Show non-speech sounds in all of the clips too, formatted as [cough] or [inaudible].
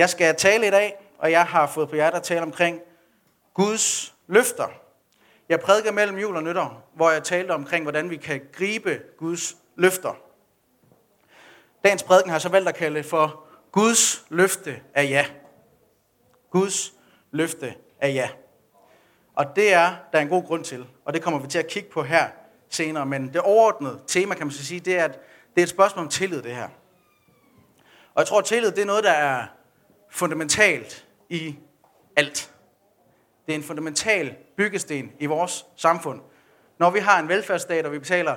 Jeg skal tale i dag, og jeg har fået på hjertet at tale omkring Guds løfter. Jeg prædikede mellem jul og nytår, hvor jeg talte omkring, hvordan vi kan gribe Guds løfter. Dagens prædiken har jeg så valgt at kalde for Guds løfte af ja. Guds løfte af ja. Og det er der er en god grund til, og det kommer vi til at kigge på her senere. Men det overordnede tema, kan man så sige, det er, at det er et spørgsmål om tillid, det her. Og jeg tror, at tillid det er noget, der er fundamentalt i alt. Det er en fundamental byggesten i vores samfund. Når vi har en velfærdsstat, og vi betaler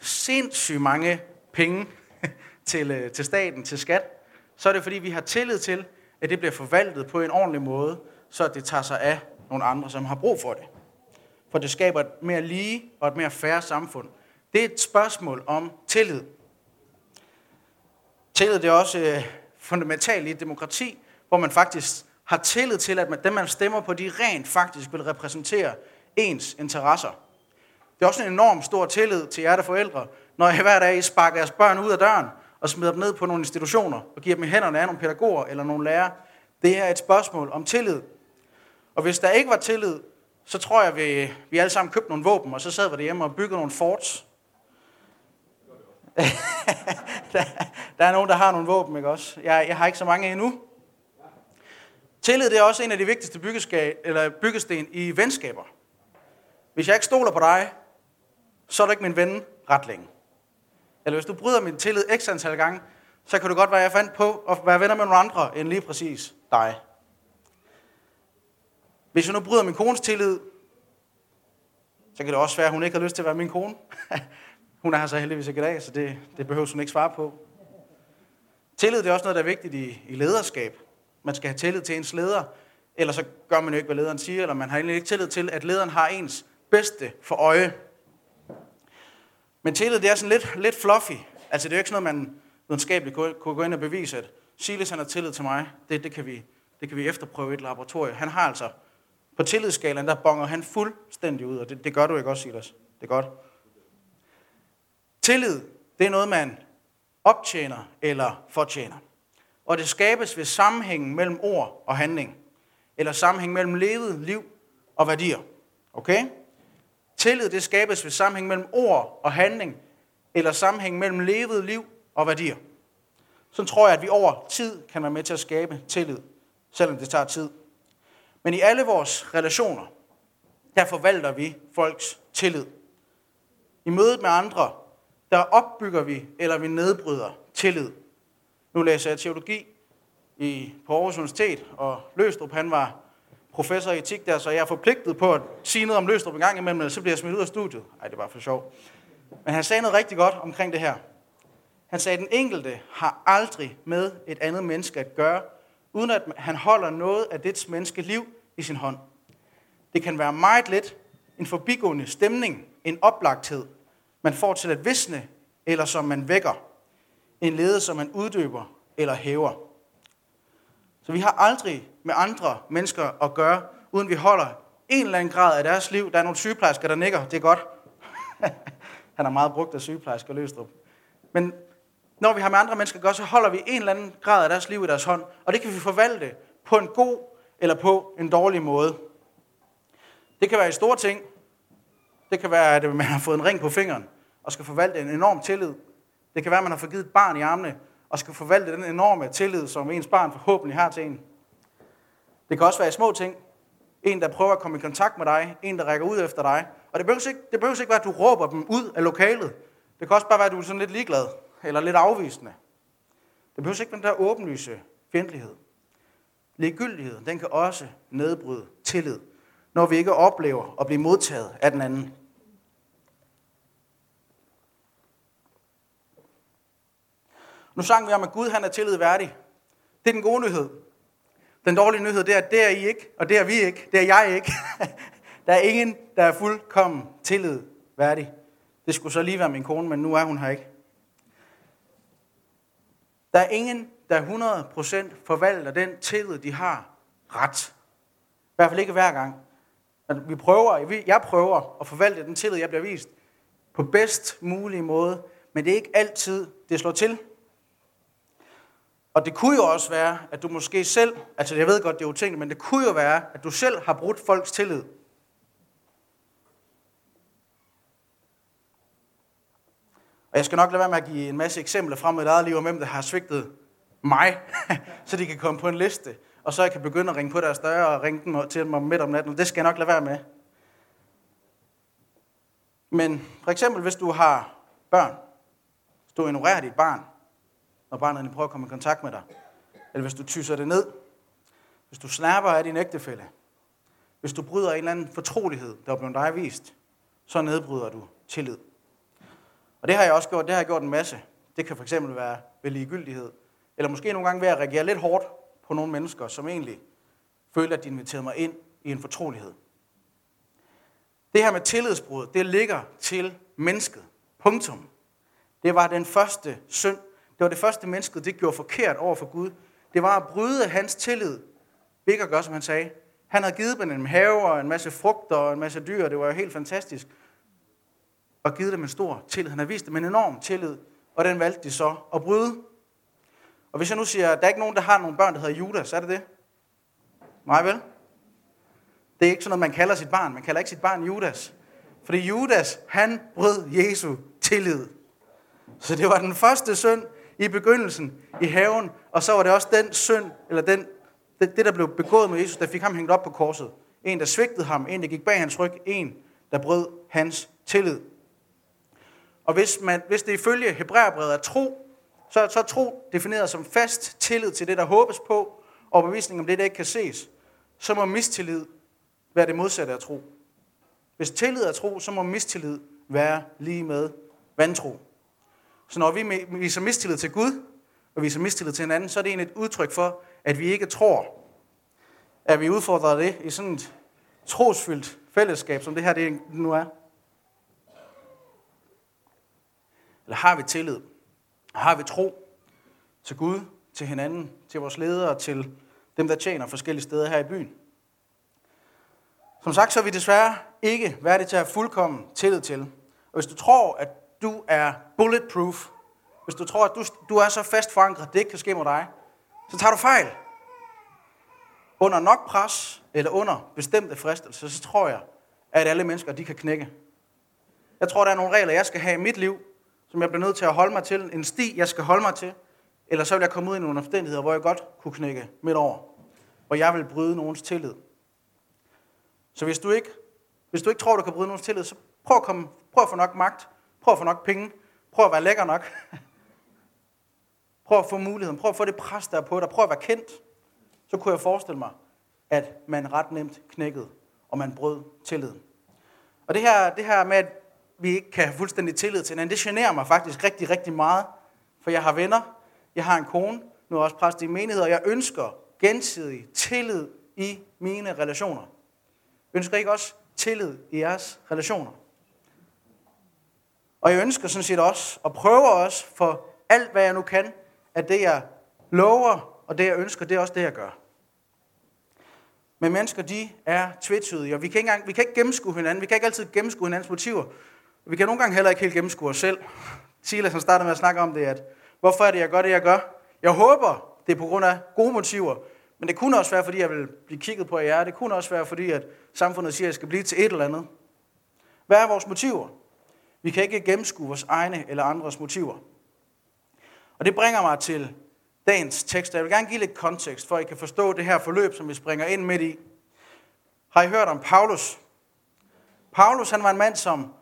sindssygt mange penge [laughs] til, øh, til staten, til skat, så er det fordi, vi har tillid til, at det bliver forvaltet på en ordentlig måde, så det tager sig af nogle andre, som har brug for det. For det skaber et mere lige og et mere færre samfund. Det er et spørgsmål om tillid. Tillid det er også øh, fundamentalt i et demokrati, hvor man faktisk har tillid til, at man, dem, man stemmer på, de rent faktisk vil repræsentere ens interesser. Det er også en enorm stor tillid til jer, der forældre, når I hver dag I sparker jeres børn ud af døren og smider dem ned på nogle institutioner og giver dem i hænderne af nogle pædagoger eller nogle lærere. Det er et spørgsmål om tillid. Og hvis der ikke var tillid, så tror jeg, vi, vi alle sammen købte nogle våben, og så sad vi derhjemme og byggede nogle forts. [laughs] der, der er nogen, der har nogle våben, ikke også? Jeg, jeg har ikke så mange endnu. Tillid det er også en af de vigtigste eller byggesten i venskaber. Hvis jeg ikke stoler på dig, så er du ikke min ven ret længe. Eller hvis du bryder min tillid x antal gange, så kan du godt være, jeg fandt på at være venner med nogle andre end lige præcis dig. Hvis jeg nu bryder min kones tillid, så kan det også være, at hun ikke har lyst til at være min kone. [laughs] hun er her så heldigvis ikke i dag, så det, det behøver hun ikke svare på. Tillid det er også noget, der er vigtigt i, i lederskab. Man skal have tillid til ens leder, eller så gør man jo ikke, hvad lederen siger, eller man har egentlig ikke tillid til, at lederen har ens bedste for øje. Men tillid, det er sådan lidt, lidt fluffy. Altså, det er jo ikke sådan noget, man videnskabeligt kunne gå ind og bevise, at Silas han har tillid til mig. Det, det, kan vi, det kan vi efterprøve i et laboratorium. Han har altså, på tillidsskalaen, der bonger han fuldstændig ud, og det, det gør du ikke også, Silas. Det er godt. Tillid, det er noget, man optjener eller fortjener. Og det skabes ved sammenhængen mellem ord og handling. Eller sammenhæng mellem levet liv og værdier. Okay? Tillid det skabes ved sammenhæng mellem ord og handling, eller sammenhæng mellem levet liv og værdier. Så tror jeg, at vi over tid kan være med til at skabe tillid, selvom det tager tid. Men i alle vores relationer, der forvalter vi folks tillid. I mødet med andre, der opbygger vi eller vi nedbryder tillid. Nu læser jeg teologi i, på Aarhus Universitet, og Løstrup han var professor i etik der, så jeg er forpligtet på at sige noget om Løstrup en gang imellem, så bliver jeg smidt ud af studiet. Nej, det var for sjov. Men han sagde noget rigtig godt omkring det her. Han sagde, at den enkelte har aldrig med et andet menneske at gøre, uden at han holder noget af dets menneske liv i sin hånd. Det kan være meget let en forbigående stemning, en oplagthed, man får til at visne, eller som man vækker. En lede, som man uddøber eller hæver. Så vi har aldrig med andre mennesker at gøre, uden vi holder en eller anden grad af deres liv. Der er nogle sygeplejersker, der nikker. Det er godt. [laughs] Han har meget brugt af sygeplejersker Løstrup. Men når vi har med andre mennesker at gøre, så holder vi en eller anden grad af deres liv i deres hånd. Og det kan vi forvalte på en god eller på en dårlig måde. Det kan være i store ting. Det kan være, at man har fået en ring på fingeren og skal forvalte en enorm tillid. Det kan være, at man har fået givet et barn i armene og skal forvalte den enorme tillid, som ens barn forhåbentlig har til en. Det kan også være små ting. En, der prøver at komme i kontakt med dig. En, der rækker ud efter dig. Og det behøver ikke, det behøver ikke være, at du råber dem ud af lokalet. Det kan også bare være, at du er sådan lidt ligeglad. Eller lidt afvisende. Det behøver ikke være den der åbenlyse fjendtlighed. Ligegyldighed, den kan også nedbryde tillid, når vi ikke oplever at blive modtaget af den anden. Nu sang vi om, at Gud han er tillid værdig. Det er den gode nyhed. Den dårlige nyhed, det er, at det er I ikke, og det er vi ikke, det er jeg ikke. [laughs] der er ingen, der er fuldkommen tillid værdig. Det skulle så lige være min kone, men nu er hun her ikke. Der er ingen, der 100% forvalter den tillid, de har ret. I hvert fald ikke hver gang. Vi prøver, jeg prøver at forvalte den tillid, jeg bliver vist, på bedst mulig måde, men det er ikke altid, det slår til. Og det kunne jo også være, at du måske selv, altså jeg ved godt, det er utænkeligt, men det kunne jo være, at du selv har brudt folks tillid. Og jeg skal nok lade være med at give en masse eksempler frem med et eget liv om hvem der har svigtet mig, [laughs] så de kan komme på en liste, og så jeg kan begynde at ringe på deres døre og ringe dem til dem midt om natten. Det skal jeg nok lade være med. Men for eksempel, hvis du har børn, hvis du ignorerer dit barn, når barnet prøver at komme i kontakt med dig, eller hvis du tyser det ned, hvis du snapper af din ægtefælle, hvis du bryder en eller anden fortrolighed, der er blevet dig vist, så nedbryder du tillid. Og det har jeg også gjort, det har jeg gjort en masse. Det kan fx være ved ligegyldighed, eller måske nogle gange ved at reagere lidt hårdt på nogle mennesker, som egentlig føler, at de inviterede mig ind i en fortrolighed. Det her med tillidsbrud, det ligger til mennesket. Punktum. Det var den første synd. Det var det første menneske, det gjorde forkert over for Gud. Det var at bryde hans tillid. Ikke at gøre, som han sagde. Han havde givet dem en have og en masse frugter og en masse dyr. Det var jo helt fantastisk. Og givet dem en stor tillid. Han havde vist dem en enorm tillid. Og den valgte de så at bryde. Og hvis jeg nu siger, at der er ikke nogen, der har nogle børn, der hedder Judas, er det det? Nej vel? Det er ikke sådan noget, man kalder sit barn. Man kalder ikke sit barn Judas. Fordi Judas, han brød Jesu tillid. Så det var den første synd i begyndelsen i haven, og så var det også den synd, eller den, det, det, der blev begået med Jesus, der fik ham hængt op på korset. En, der svigtede ham, en, der gik bag hans ryg, en, der brød hans tillid. Og hvis, man, hvis det ifølge Hebræerbrevet er tro, så, så er tro defineret som fast tillid til det, der håbes på, og bevisning om det, der ikke kan ses. Så må mistillid være det modsatte af tro. Hvis tillid er tro, så må mistillid være lige med vantro. Så når vi viser mistillid til Gud, og viser mistillid til hinanden, så er det egentlig et udtryk for, at vi ikke tror, at vi udfordrer det i sådan et trosfyldt fællesskab, som det her det nu er. Eller har vi tillid? Har vi tro til Gud, til hinanden, til vores ledere, til dem, der tjener forskellige steder her i byen? Som sagt, så er vi desværre ikke værdige til at have fuldkommen tillid til. Og hvis du tror, at du er bulletproof, hvis du tror, at du, du er så fast forankret, at det ikke kan ske mod dig, så tager du fejl. Under nok pres, eller under bestemte fristelser, så tror jeg, at alle mennesker, de kan knække. Jeg tror, der er nogle regler, jeg skal have i mit liv, som jeg bliver nødt til at holde mig til. En sti, jeg skal holde mig til. Eller så vil jeg komme ud i nogle omstændigheder, hvor jeg godt kunne knække midt over. Hvor jeg vil bryde nogens tillid. Så hvis du ikke, hvis du ikke tror, du kan bryde nogens tillid, så prøv at, komme, prøv at få nok magt. Prøv at få nok penge. Prøv at være lækker nok. prøv at få muligheden. Prøv at få det pres, der er på dig. Prøv at være kendt. Så kunne jeg forestille mig, at man ret nemt knækkede, og man brød tilliden. Og det her, det her med, at vi ikke kan have fuldstændig tillid til hinanden, det generer mig faktisk rigtig, rigtig meget. For jeg har venner, jeg har en kone, nu er også præst i menighed, og jeg ønsker gensidig tillid i mine relationer. Ønsker ikke også tillid i jeres relationer? Og jeg ønsker sådan set også, og prøver også for alt, hvad jeg nu kan, at det jeg lover, og det jeg ønsker, det er også det, jeg gør. Men mennesker, de er tvetydige, og vi kan, ikke engang, vi kan ikke gennemskue hinanden, vi kan ikke altid gennemskue hinandens motiver. Vi kan nogle gange heller ikke helt gennemskue os selv. Silas han startede med at snakke om det, at hvorfor er det, jeg gør det, jeg gør? Jeg håber, det er på grund af gode motiver, men det kunne også være, fordi jeg vil blive kigget på af jer. Det kunne også være, fordi at samfundet siger, at jeg skal blive til et eller andet. Hvad er vores motiver? Vi kan ikke gennemskue vores egne eller andres motiver. Og det bringer mig til dagens tekst. Jeg vil gerne give lidt kontekst, for at I kan forstå det her forløb, som vi springer ind midt i. Har I hørt om Paulus? Paulus han var en mand, som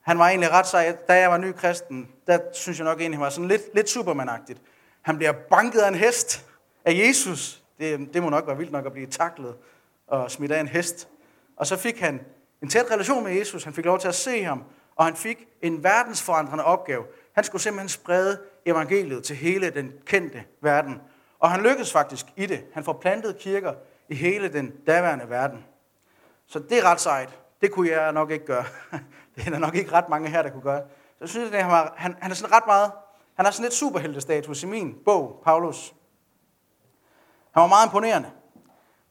han var egentlig ret sej. Da jeg var ny kristen, der synes jeg nok egentlig, han var sådan lidt, lidt supermanagtigt. Han bliver banket af en hest af Jesus. Det, det må nok være vildt nok at blive taklet og smidt af en hest. Og så fik han en tæt relation med Jesus. Han fik lov til at se ham, og han fik en verdensforandrende opgave. Han skulle simpelthen sprede evangeliet til hele den kendte verden. Og han lykkedes faktisk i det. Han får plantet kirker i hele den daværende verden. Så det er ret sejt. Det kunne jeg nok ikke gøre. [laughs] Det er der nok ikke ret mange her, der kunne gøre. Så jeg synes, at han, var, han, han er sådan ret meget, han har sådan lidt superheltestatus i min bog, Paulus. Han var meget imponerende.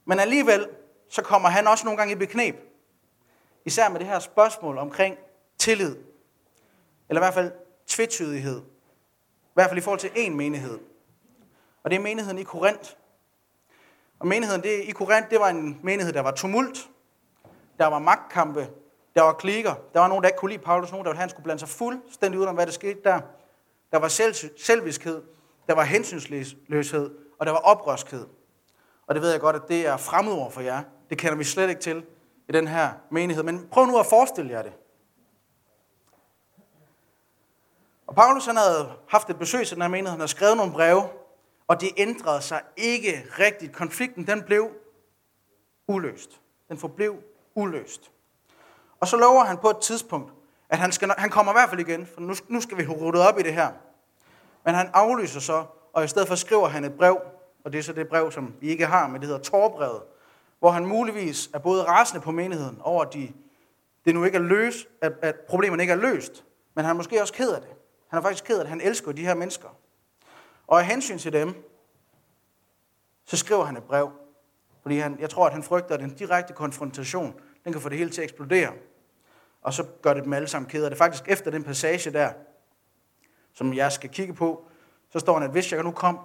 Men alligevel, så kommer han også nogle gange i beknep. Især med det her spørgsmål omkring tillid. Eller i hvert fald tvetydighed. I hvert fald i forhold til en menighed. Og det er menigheden i Korinth. Og menigheden det, i Korinth, det var en menighed, der var tumult. Der var magtkampe. Der var klikker. Der var nogen, der ikke kunne lide Paulus. Nogen, der ville have, han skulle blande sig fuldstændig ud om, hvad der skete der. Der var selv, selviskhed. Der var hensynsløshed. Og der var oprørskhed. Og det ved jeg godt, at det er fremmedord for jer. Det kender vi slet ikke til i den her menighed. Men prøv nu at forestille jer det. Og Paulus han havde haft et besøg til den her menighed. Han havde skrevet nogle breve. Og det ændrede sig ikke rigtigt. Konflikten den blev uløst. Den forblev uløst. Og så lover han på et tidspunkt, at han, skal, han kommer i hvert fald igen, for nu, nu skal vi have ruttet op i det her. Men han aflyser så, og i stedet for skriver han et brev, og det er så det brev, som vi ikke har, men det hedder Torbrevet, hvor han muligvis er både rasende på menigheden over, at de, det nu ikke er løst, at, at problemerne ikke er løst, men han er måske også ked af det. Han er faktisk ked af det. Han elsker de her mennesker. Og af hensyn til dem, så skriver han et brev. Fordi han, jeg tror, at han frygter, at den direkte konfrontation, den kan få det hele til at eksplodere. Og så gør det dem alle sammen ked af det. Faktisk efter den passage der, som jeg skal kigge på, så står han, at hvis jeg nu kom,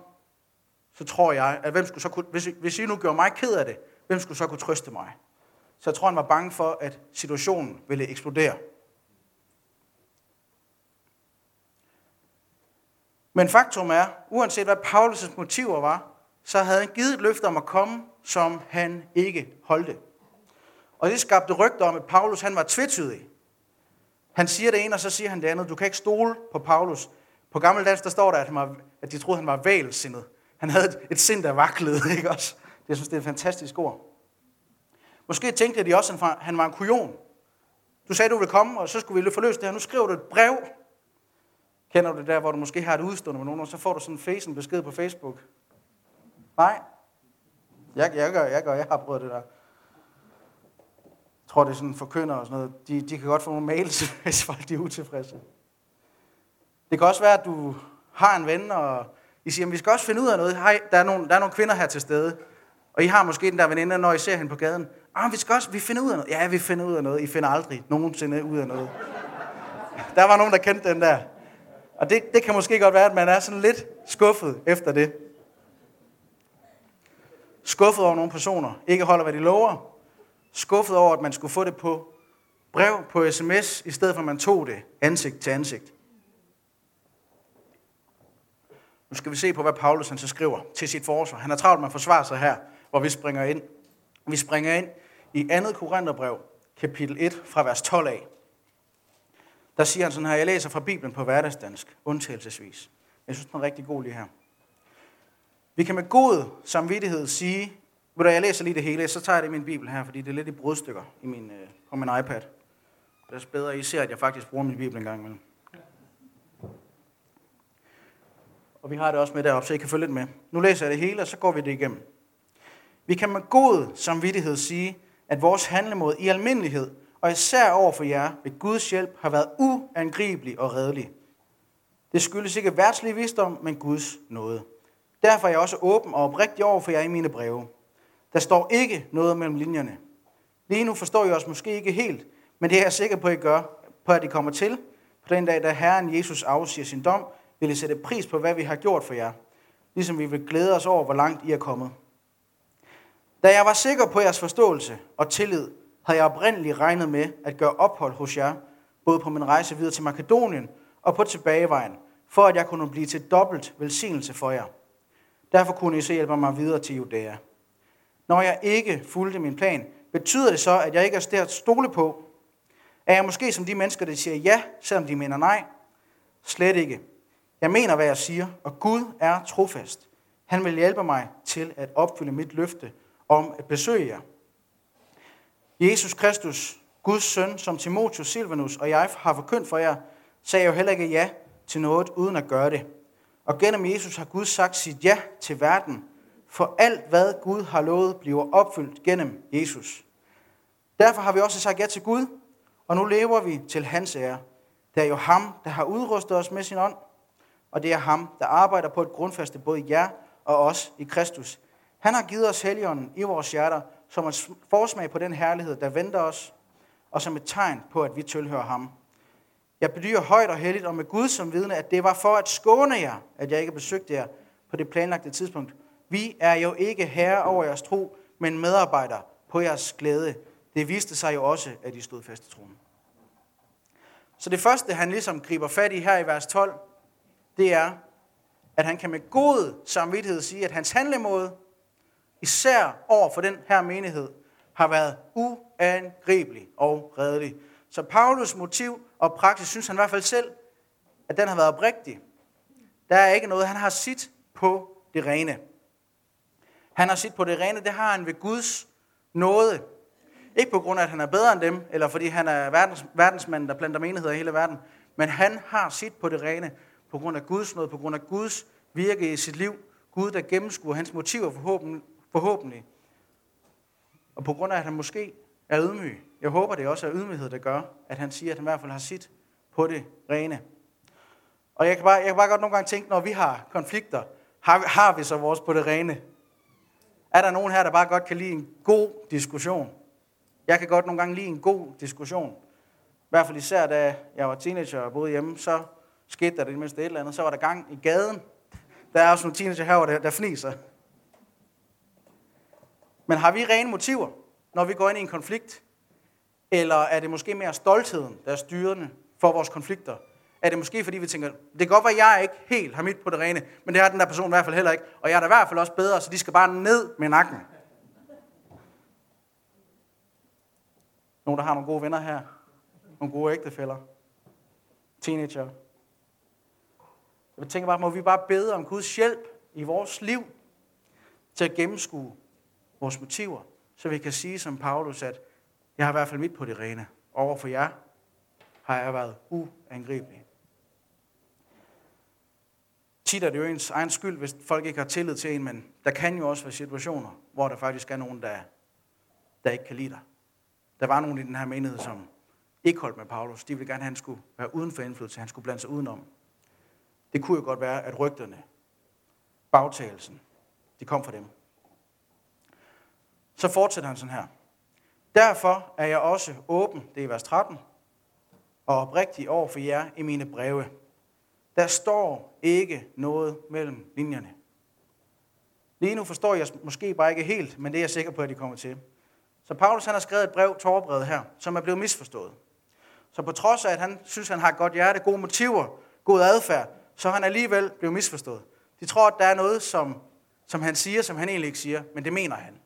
så tror jeg, at hvem skulle så kunne, hvis, hvis I nu gjorde mig ked af det, hvem skulle så kunne trøste mig? Så jeg tror, han var bange for, at situationen ville eksplodere. Men faktum er, uanset hvad Paulus' motiver var, så havde han givet et løfte om at komme, som han ikke holdte. Og det skabte rygter om, at Paulus han var tvetydig. Han siger det ene, og så siger han det andet. Du kan ikke stole på Paulus. På gammeldansk, der står der, at, han var, at de troede, han var valsindet. Han havde et, et sind, der vaklede, [laughs] ikke også? Det, jeg synes, det er et fantastisk ord. Måske tænkte de også, at han var en kujon. Du sagde, du ville komme, og så skulle vi forløse det her. Nu skriver du et brev. Kender du det der, hvor du måske har et udstående med nogen, og så får du sådan en face besked på Facebook. Nej. Jeg, jeg gør, jeg gør, jeg har prøvet det der. Jeg tror, det er sådan forkynder og sådan noget. De, de kan godt få nogle mails, [laughs] hvis folk de er utilfredse. Det kan også være, at du har en ven, og I siger, at vi skal også finde ud af noget. Hej, der er nogle, der er nogle kvinder her til stede, og I har måske den der veninde, når I ser hende på gaden. Ah, vi skal også, vi finder ud af noget. Ja, vi finder ud af noget. I finder aldrig nogensinde ud af noget. Der var nogen, der kendte den der. Og det, det kan måske godt være, at man er sådan lidt skuffet efter det. Skuffet over nogle personer, ikke holder, hvad de lover. Skuffet over, at man skulle få det på brev, på sms, i stedet for at man tog det ansigt til ansigt. Nu skal vi se på, hvad Paulus han så skriver til sit forsvar. Han er travlt med at forsvare sig her, hvor vi springer ind. Vi springer ind i 2. Korintherbrev, kapitel 1, fra vers 12 af. Der siger han sådan her, jeg læser fra Bibelen på hverdagsdansk, undtagelsesvis. Jeg synes, den er rigtig god lige her. Vi kan med god samvittighed sige, ved du, jeg læser lige det hele, så tager jeg det i min bibel her, fordi det er lidt i brudstykker i min, øh, på min iPad. Det er bedre, at I ser, at jeg faktisk bruger min bibel en gang imellem. Og vi har det også med deroppe, så I kan følge lidt med. Nu læser jeg det hele, og så går vi det igennem. Vi kan med god samvittighed sige, at vores handlemåde i almindelighed, og især over for jer, ved Guds hjælp, har været uangribelig og redelig. Det skyldes ikke værtslig visdom, men Guds nåde. Derfor er jeg også åben og oprigtig over for jer i mine breve. Der står ikke noget mellem linjerne. Lige nu forstår I os måske ikke helt, men det er jeg sikker på, at I gør, på at I kommer til. På den dag, da Herren Jesus afsiger sin dom, vil I sætte pris på, hvad vi har gjort for jer. Ligesom vi vil glæde os over, hvor langt I er kommet. Da jeg var sikker på jeres forståelse og tillid, havde jeg oprindeligt regnet med at gøre ophold hos jer, både på min rejse videre til Makedonien og på tilbagevejen, for at jeg kunne blive til dobbelt velsignelse for jer. Derfor kunne I så hjælpe mig videre til Judæa. Når jeg ikke fulgte min plan, betyder det så, at jeg ikke er til at stole på? Er jeg måske som de mennesker, der siger ja, selvom de mener nej? Slet ikke. Jeg mener, hvad jeg siger, og Gud er trofast. Han vil hjælpe mig til at opfylde mit løfte om at besøge jer. Jesus Kristus, Guds søn, som Timotheus Silvanus og jeg har forkyndt for jer, sagde jo heller ikke ja til noget uden at gøre det. Og gennem Jesus har Gud sagt sit ja til verden, for alt hvad Gud har lovet bliver opfyldt gennem Jesus. Derfor har vi også sagt ja til Gud, og nu lever vi til hans ære. Det er jo ham, der har udrustet os med sin ånd, og det er ham, der arbejder på et grundfaste både jer og os i Kristus. Han har givet os helligånden i vores hjerter, som et forsmag på den herlighed, der venter os, og som et tegn på, at vi tilhører ham. Jeg bedyrer højt og heldigt og med Gud som vidne, at det var for at skåne jer, at jeg ikke besøgte jer på det planlagte tidspunkt. Vi er jo ikke herre over jeres tro, men medarbejdere på jeres glæde. Det viste sig jo også, at I stod fast i troen. Så det første, han ligesom griber fat i her i vers 12, det er, at han kan med god samvittighed sige, at hans handlemåde, især over for den her menighed, har været uangribelig og redelig. Så Paulus motiv og praksis, synes han i hvert fald selv, at den har været oprigtig. Der er ikke noget, han har sit på det rene. Han har sit på det rene, det har han ved Guds nåde. Ikke på grund af, at han er bedre end dem, eller fordi han er verdens, verdensmanden, der planter menigheder i hele verden, men han har sit på det rene på grund af Guds nåde, på grund af Guds virke i sit liv. Gud, der gennemskuer hans motiver forhåbentlig, forhåbentlig. Og på grund af, at han måske er ydmyg. Jeg håber, det også er ydmyghed, der gør, at han siger, at han i hvert fald har sit på det rene. Og jeg kan bare, jeg kan bare godt nogle gange tænke, når vi har konflikter, har, har vi så vores på det rene? Er der nogen her, der bare godt kan lide en god diskussion? Jeg kan godt nogle gange lide en god diskussion. I hvert fald især, da jeg var teenager og boede hjemme, så skete der det mindste et eller andet. Så var der gang i gaden. Der er også nogle teenager her, der, der fniser. Men har vi rene motiver, når vi går ind i en konflikt? Eller er det måske mere stoltheden, der er styrende for vores konflikter? Er det måske fordi vi tænker, det kan godt være, at jeg ikke helt har mit på det rene, men det har den der person i hvert fald heller ikke. Og jeg er da i hvert fald også bedre, så de skal bare ned med nakken. Nogle, der har nogle gode venner her. Nogle gode ægtefælder. Teenager. Jeg tænker bare, må vi bare bede om Guds hjælp i vores liv til at gennemskue vores motiver, så vi kan sige som Paulus, at jeg har i hvert fald mit på det rene. Over for jer har jeg været uangribelig. Tit er det jo ens egen skyld, hvis folk ikke har tillid til en, men der kan jo også være situationer, hvor der faktisk er nogen, der, der ikke kan lide dig. Der var nogen i den her menighed, som ikke holdt med Paulus. De ville gerne have, at han skulle være uden for indflydelse. Han skulle blande sig udenom. Det kunne jo godt være, at rygterne, bagtagelsen, de kom fra dem. Så fortsætter han sådan her. Derfor er jeg også åben, det er vers 13, og oprigtig over for jer i mine breve. Der står ikke noget mellem linjerne. Lige nu forstår jeg måske bare ikke helt, men det er jeg sikker på, at de kommer til. Så Paulus han har skrevet et brev, tårbrevet her, som er blevet misforstået. Så på trods af, at han synes, at han har et godt hjerte, gode motiver, god adfærd, så han alligevel blevet misforstået. De tror, at der er noget, som, som han siger, som han egentlig ikke siger, men det mener han.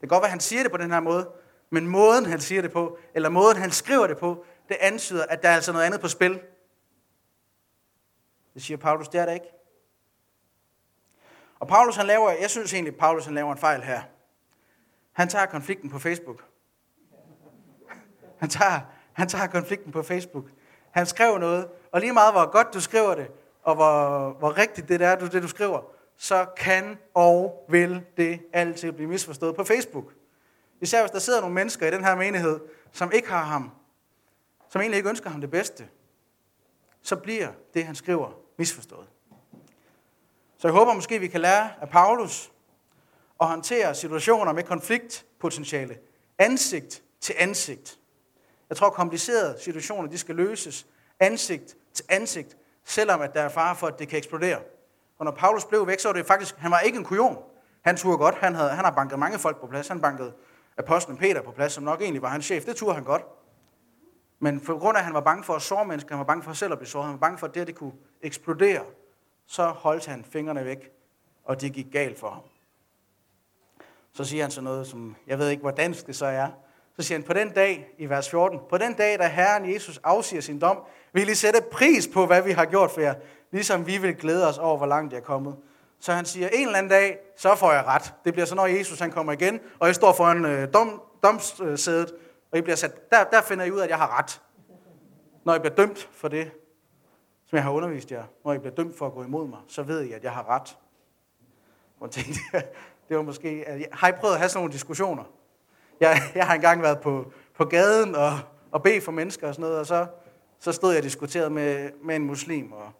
Det kan godt være, at han siger det på den her måde, men måden, han siger det på, eller måden, han skriver det på, det antyder, at der er altså noget andet på spil. Det siger Paulus, det er der ikke. Og Paulus, han laver, jeg synes egentlig, Paulus han laver en fejl her. Han tager konflikten på Facebook. Han tager, han tager konflikten på Facebook. Han skrev noget, og lige meget hvor godt du skriver det, og hvor, hvor rigtigt det er, du, det du skriver, så kan og vil det altid blive misforstået på Facebook. Især hvis der sidder nogle mennesker i den her menighed, som ikke har ham, som egentlig ikke ønsker ham det bedste, så bliver det, han skriver, misforstået. Så jeg håber måske, vi kan lære af Paulus at håndtere situationer med konfliktpotentiale ansigt til ansigt. Jeg tror, komplicerede situationer de skal løses ansigt til ansigt, selvom at der er fare for, at det kan eksplodere. Og når Paulus blev væk, så var det faktisk, han var ikke en kujon. Han turde godt, han, havde, han har banket mange folk på plads. Han bankede apostlen Peter på plads, som nok egentlig var hans chef. Det turde han godt. Men på grund af, at han var bange for at såre mennesker, han var bange for selv at blive såret, han var bange for, at det, det kunne eksplodere, så holdt han fingrene væk, og det gik galt for ham. Så siger han så noget, som jeg ved ikke, hvor dansk det så er. Så siger han, på den dag, i vers 14, på den dag, da Herren Jesus afsiger sin dom, vil I sætte pris på, hvad vi har gjort for jer, ligesom vi vil glæde os over, hvor langt jeg er kommet. Så han siger, en eller anden dag, så får jeg ret. Det bliver så, når Jesus han kommer igen, og jeg står foran øh, dom, domsædet, og jeg bliver sat, der, der finder I ud af, at jeg har ret. Når jeg bliver dømt for det, som jeg har undervist jer, når jeg bliver dømt for at gå imod mig, så ved I, at jeg har ret. Og tænkte, [laughs] det var måske, har I prøvet at have sådan nogle diskussioner? Jeg, jeg har engang været på, på gaden og, og bedt for mennesker og sådan noget, og så, så stod jeg og diskuterede med, med en muslim, og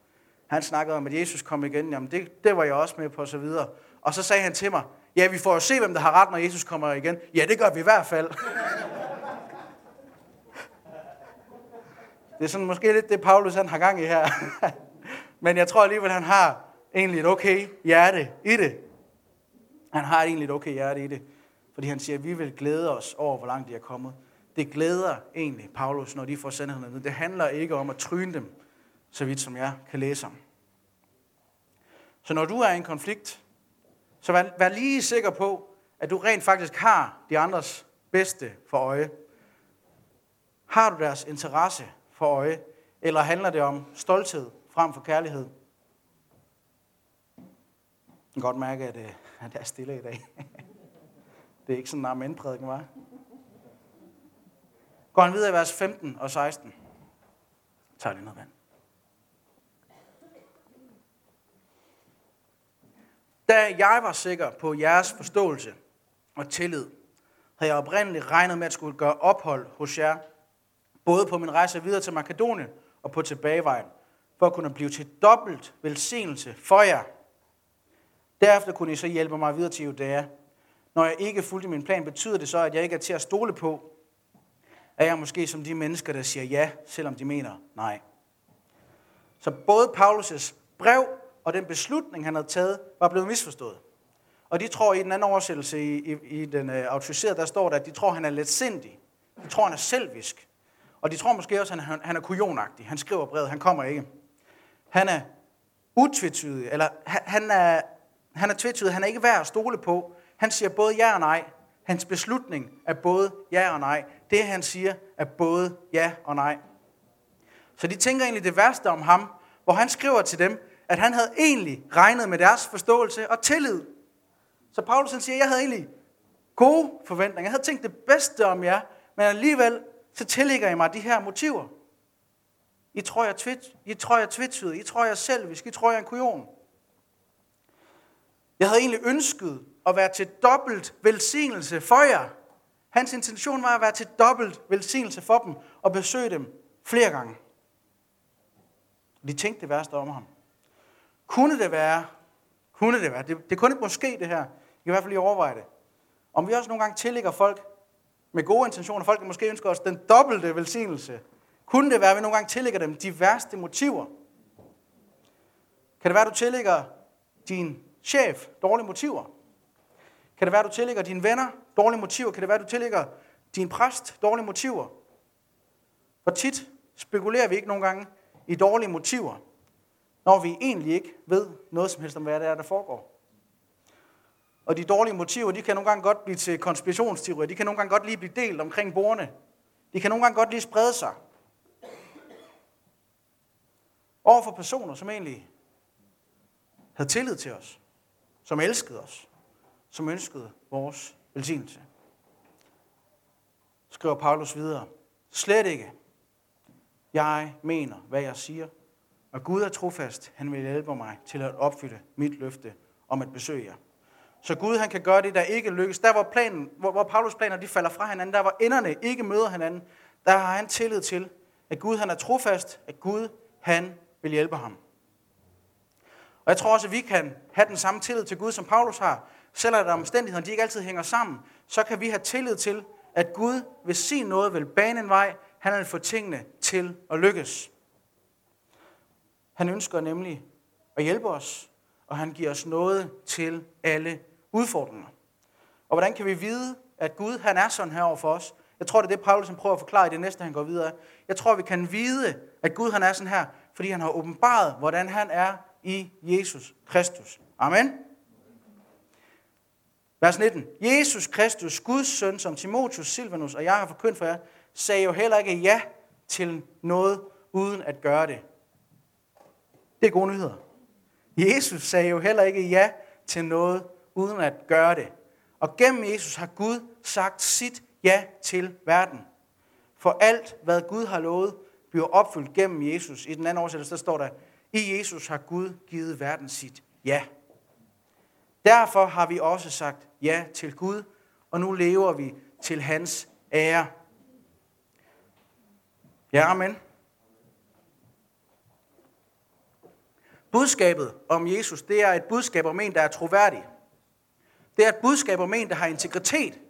han snakkede om, at Jesus kom igen. Jamen, det, det var jeg også med på, og så videre. Og så sagde han til mig, ja, vi får jo se, hvem der har ret, når Jesus kommer igen. Ja, det gør vi i hvert fald. det er sådan måske lidt det, Paulus han har gang i her. [laughs] Men jeg tror alligevel, han har egentlig et okay hjerte i det. Han har egentlig et okay hjerte i det. Fordi han siger, at vi vil glæde os over, hvor langt de er kommet. Det glæder egentlig Paulus, når de får sandheden Det handler ikke om at tryne dem, så vidt som jeg kan læse om. Så når du er i en konflikt, så vær, vær lige sikker på, at du rent faktisk har de andres bedste for øje. Har du deres interesse for øje, eller handler det om stolthed frem for kærlighed? Jeg kan godt mærke, at, øh, at jeg er stille i dag. [laughs] det er ikke sådan en amen-prædiken, var. Går han videre i vers 15 og 16. Tag lige noget vand. Da jeg var sikker på jeres forståelse og tillid, havde jeg oprindeligt regnet med at skulle gøre ophold hos jer, både på min rejse videre til Makedonien og på tilbagevejen, for at kunne blive til dobbelt velsignelse for jer. Derefter kunne I så hjælpe mig videre til Judæa. Når jeg ikke fulgte min plan, betyder det så, at jeg ikke er til at stole på, at jeg måske som de mennesker, der siger ja, selvom de mener nej. Så både Paulus' brev og den beslutning, han havde taget, var blevet misforstået. Og de tror i den anden oversættelse, i, i, i den øh, autoriserede, der står der, at de tror, han er let sindig. De tror, han er selvisk. Og de tror måske også, at han, han er kujonagtig. Han skriver brevet, han kommer ikke. Han er utvetydig, eller han, han er, han er tvetydig, han er ikke værd at stole på. Han siger både ja og nej. Hans beslutning er både ja og nej. Det, han siger, er både ja og nej. Så de tænker egentlig det værste om ham, hvor han skriver til dem, at han havde egentlig regnet med deres forståelse og tillid. Så Paulus han siger, jeg havde egentlig gode forventninger. Jeg havde tænkt det bedste om jer, men alligevel så tillægger I mig de her motiver. I tror, jeg, twit, I tror, jeg er tvetydig. I tror, jeg er selvisk. I tror, jeg er en kujon. Jeg havde egentlig ønsket at være til dobbelt velsignelse for jer. Hans intention var at være til dobbelt velsignelse for dem og besøge dem flere gange. De tænkte det værste om ham. Kunne det være, kunne det være, det, det kunne måske det her, i hvert fald lige overveje det, om vi også nogle gange tillægger folk med gode intentioner, folk der måske ønsker os den dobbelte velsignelse, kunne det være, at vi nogle gange tillægger dem de værste motiver? Kan det være, at du tillægger din chef dårlige motiver? Kan det være, at du tillægger dine venner dårlige motiver? Kan det være, at du tillægger din præst dårlige motiver? Hvor tit spekulerer vi ikke nogle gange i dårlige motiver? Når vi egentlig ikke ved noget som helst om, hvad det er, der foregår. Og de dårlige motiver, de kan nogle gange godt blive til konspirationsteorier. De kan nogle gange godt lige blive delt omkring bordene. De kan nogle gange godt lige sprede sig. Over for personer, som egentlig havde tillid til os. Som elskede os. Som ønskede vores velsignelse. Skriver Paulus videre. Slet ikke. Jeg mener, hvad jeg siger, og Gud er trofast. Han vil hjælpe mig til at opfylde mit løfte om at besøge jer. Så Gud han kan gøre det, der ikke lykkes. Der hvor, planen, hvor, hvor Paulus planer de falder fra hinanden, der hvor enderne ikke møder hinanden, der har han tillid til, at Gud han er trofast, at Gud han vil hjælpe ham. Og jeg tror også, at vi kan have den samme tillid til Gud, som Paulus har. Selvom der omstændighederne de ikke altid hænger sammen, så kan vi have tillid til, at Gud, vil sige noget, vil bane en vej, han vil få tingene til at lykkes. Han ønsker nemlig at hjælpe os, og han giver os noget til alle udfordringer. Og hvordan kan vi vide, at Gud han er sådan her over for os? Jeg tror, det er det, Paulus han prøver at forklare i det næste, han går videre. Jeg tror, vi kan vide, at Gud han er sådan her, fordi han har åbenbaret, hvordan han er i Jesus Kristus. Amen. Vers 19. Jesus Kristus, Guds søn, som Timotheus, Silvanus og jeg har forkyndt for jer, sagde jo heller ikke ja til noget, uden at gøre det. Det er gode nyheder. Jesus sagde jo heller ikke ja til noget, uden at gøre det. Og gennem Jesus har Gud sagt sit ja til verden. For alt, hvad Gud har lovet, bliver opfyldt gennem Jesus. I den anden oversættelse, der står der, i Jesus har Gud givet verden sit ja. Derfor har vi også sagt ja til Gud, og nu lever vi til hans ære. Ja, amen. Budskabet om Jesus, det er et budskab om en, der er troværdig. Det er et budskab om en, der har integritet.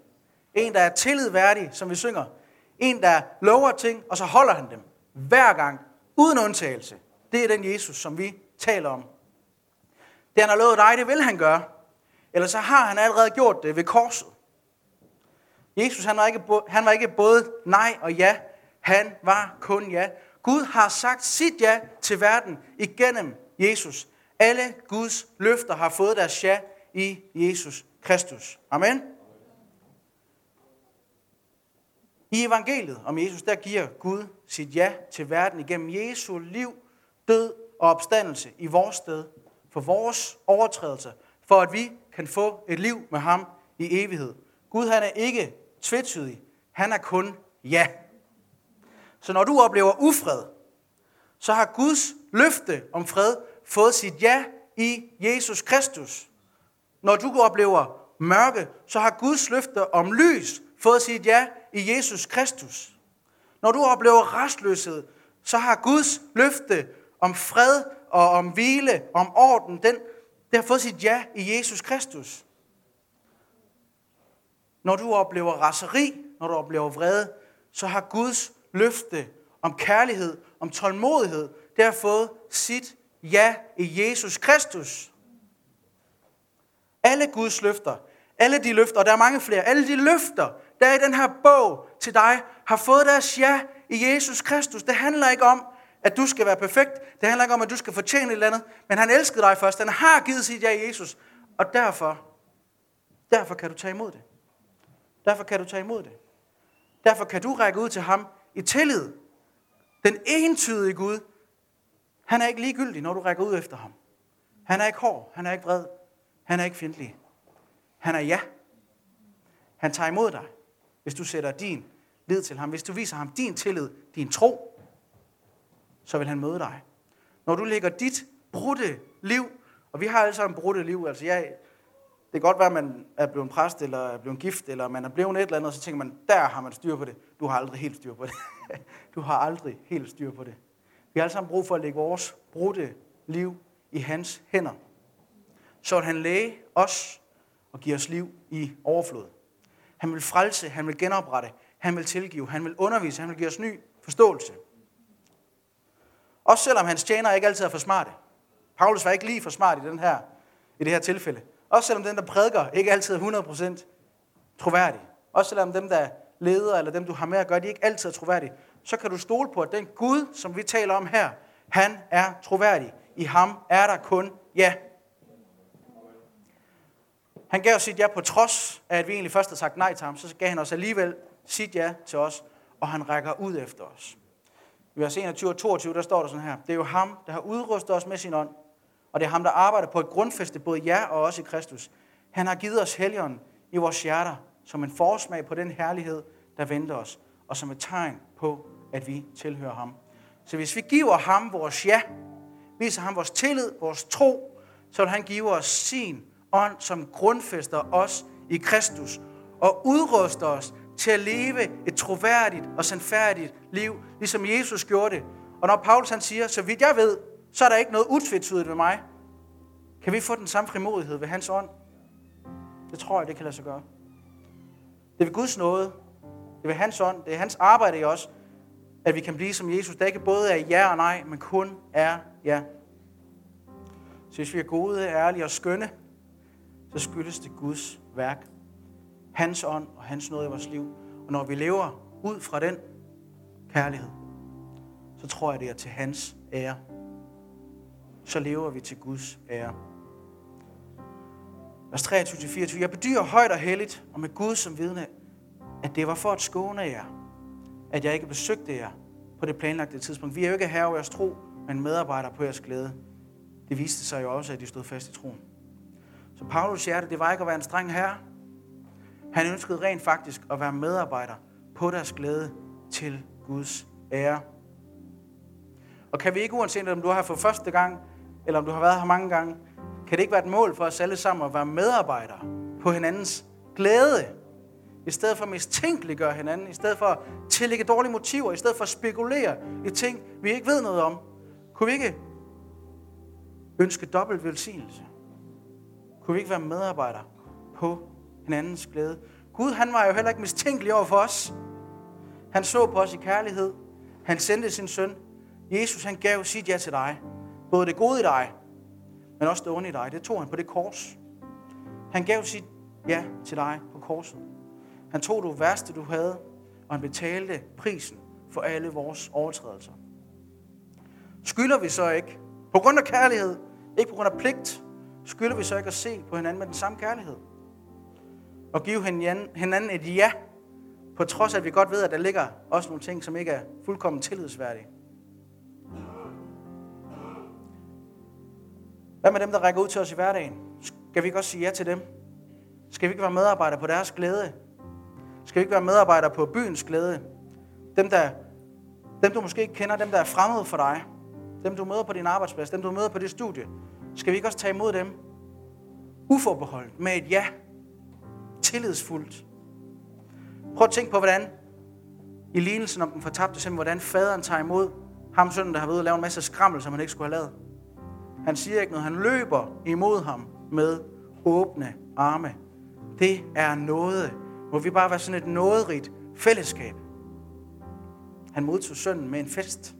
En, der er tillidværdig, som vi synger. En, der lover ting, og så holder han dem. Hver gang, uden undtagelse. Det er den Jesus, som vi taler om. Det han har lovet dig, det vil han gøre. Eller så har han allerede gjort det ved korset. Jesus han var, ikke, han var ikke både nej og ja. Han var kun ja. Gud har sagt sit ja til verden igennem Jesus. Alle Guds løfter har fået deres ja i Jesus Kristus. Amen. I evangeliet om Jesus, der giver Gud sit ja til verden igennem Jesu liv, død og opstandelse i vores sted, for vores overtrædelser, for at vi kan få et liv med ham i evighed. Gud han er ikke tvetydig, han er kun ja. Så når du oplever ufred, så har Guds løfte om fred fået sit ja i Jesus Kristus. Når du oplever mørke, så har Guds løfte om lys fået sit ja i Jesus Kristus. Når du oplever restløshed, så har Guds løfte om fred og om hvile, om orden, den, det har fået sit ja i Jesus Kristus. Når du oplever raseri, når du oplever vrede, så har Guds løfte om kærlighed, om tålmodighed, det har fået sit ja i Jesus Kristus. Alle Guds løfter, alle de løfter, og der er mange flere, alle de løfter, der er i den her bog til dig, har fået deres ja i Jesus Kristus. Det handler ikke om, at du skal være perfekt. Det handler ikke om, at du skal fortjene et eller andet. Men han elskede dig først. Han har givet sit ja i Jesus. Og derfor, derfor kan du tage imod det. Derfor kan du tage imod det. Derfor kan du række ud til ham i tillid. Den entydige Gud, han er ikke ligegyldig, når du rækker ud efter ham. Han er ikke hård, han er ikke vred, han er ikke fjendtlig. Han er ja. Han tager imod dig, hvis du sætter din lid til ham. Hvis du viser ham din tillid, din tro, så vil han møde dig. Når du lægger dit brudte liv, og vi har alle sammen brudte liv, altså jeg, det kan godt være, at man er blevet præst, eller er blevet gift, eller man er blevet et eller andet, og så tænker man, der har man styr på det. Du har aldrig helt styr på det. [laughs] du har aldrig helt styr på det. Vi har alle sammen brug for at lægge vores brudte liv i hans hænder. Så at han læge os og give os liv i overflod. Han vil frelse, han vil genoprette, han vil tilgive, han vil undervise, han vil give os ny forståelse. Også selvom hans tjenere ikke altid er for smarte. Paulus var ikke lige for smart i, den her, i det her tilfælde. Også selvom den, der prædiker, ikke altid er 100% troværdig. Også selvom dem, der leder, eller dem, du har med at gøre, de ikke altid er troværdige. Så kan du stole på, at den Gud, som vi taler om her, han er troværdig. I ham er der kun ja. Han gav os sit ja på trods af, at vi egentlig først havde sagt nej til ham. Så gav han os alligevel sit ja til os, og han rækker ud efter os. I vers 21 og 22, der står der sådan her. Det er jo ham, der har udrustet os med sin ånd, og det er ham, der arbejder på et grundfæste, både jer og os i Kristus. Han har givet os helgen i vores hjerter, som en forsmag på den herlighed, der venter os, og som et tegn på, at vi tilhører ham. Så hvis vi giver ham vores ja, viser ham vores tillid, vores tro, så vil han give os sin ånd, som grundfæster os i Kristus, og udruster os til at leve et troværdigt og sandfærdigt liv, ligesom Jesus gjorde det. Og når Paulus han siger, så vidt jeg ved, så er der ikke noget utvetydigt ved mig. Kan vi få den samme frimodighed ved hans ånd? Det tror jeg, det kan lade sig gøre. Det er ved Guds nåde. Det er ved hans ånd. Det er hans arbejde i os, at vi kan blive som Jesus. Der ikke både er ja og nej, men kun er ja. Så hvis vi er gode, ærlige og skønne, så skyldes det Guds værk hans ånd og hans nåde i vores liv. Og når vi lever ud fra den kærlighed, så tror jeg, det er til hans ære. Så lever vi til Guds ære. Vers 23-24. Jeg bedyrer højt og helligt, og med Gud som vidne, at det var for at skåne jer, at jeg ikke besøgte jer på det planlagte tidspunkt. Vi er jo ikke herre over jeres tro, men medarbejdere på jeres glæde. Det viste sig jo også, at de stod fast i troen. Så Paulus hjerte, det var ikke at være en streng herre, han ønskede rent faktisk at være medarbejder på deres glæde til Guds ære. Og kan vi ikke, uanset om du har for første gang, eller om du har været her mange gange, kan det ikke være et mål for os alle sammen at være medarbejdere på hinandens glæde, i stedet for at mistænkeliggøre hinanden, i stedet for at tillægge dårlige motiver, i stedet for at spekulere i ting, vi ikke ved noget om. Kunne vi ikke ønske dobbelt velsignelse? Kunne vi ikke være medarbejdere på hinandens glæde. Gud, han var jo heller ikke mistænkelig over for os. Han så på os i kærlighed. Han sendte sin søn. Jesus, han gav sit ja til dig. Både det gode i dig, men også det onde i dig. Det tog han på det kors. Han gav sit ja til dig på korset. Han tog det værste, du havde, og han betalte prisen for alle vores overtrædelser. Skylder vi så ikke, på grund af kærlighed, ikke på grund af pligt, skylder vi så ikke at se på hinanden med den samme kærlighed? Og give hinanden et ja, på trods af, at vi godt ved, at der ligger også nogle ting, som ikke er fuldkommen tillidsværdige. Hvad med dem, der rækker ud til os i hverdagen? Skal vi ikke også sige ja til dem? Skal vi ikke være medarbejdere på deres glæde? Skal ikke være medarbejdere på byens glæde? Dem, der, dem du måske ikke kender, dem der er fremmede for dig, dem du møder på din arbejdsplads, dem du møder på dit studie, skal vi ikke også tage imod dem uforbeholdt med et ja, tillidsfuldt? Prøv at tænke på, hvordan i lignelsen om den fortabte søn, hvordan faderen tager imod ham sønnen, der har været at lave en masse skrammel, som han ikke skulle have lavet. Han siger ikke noget, han løber imod ham med åbne arme. Det er noget. Må vi bare være sådan et nåderigt fællesskab. Han modtog sønnen med en fest.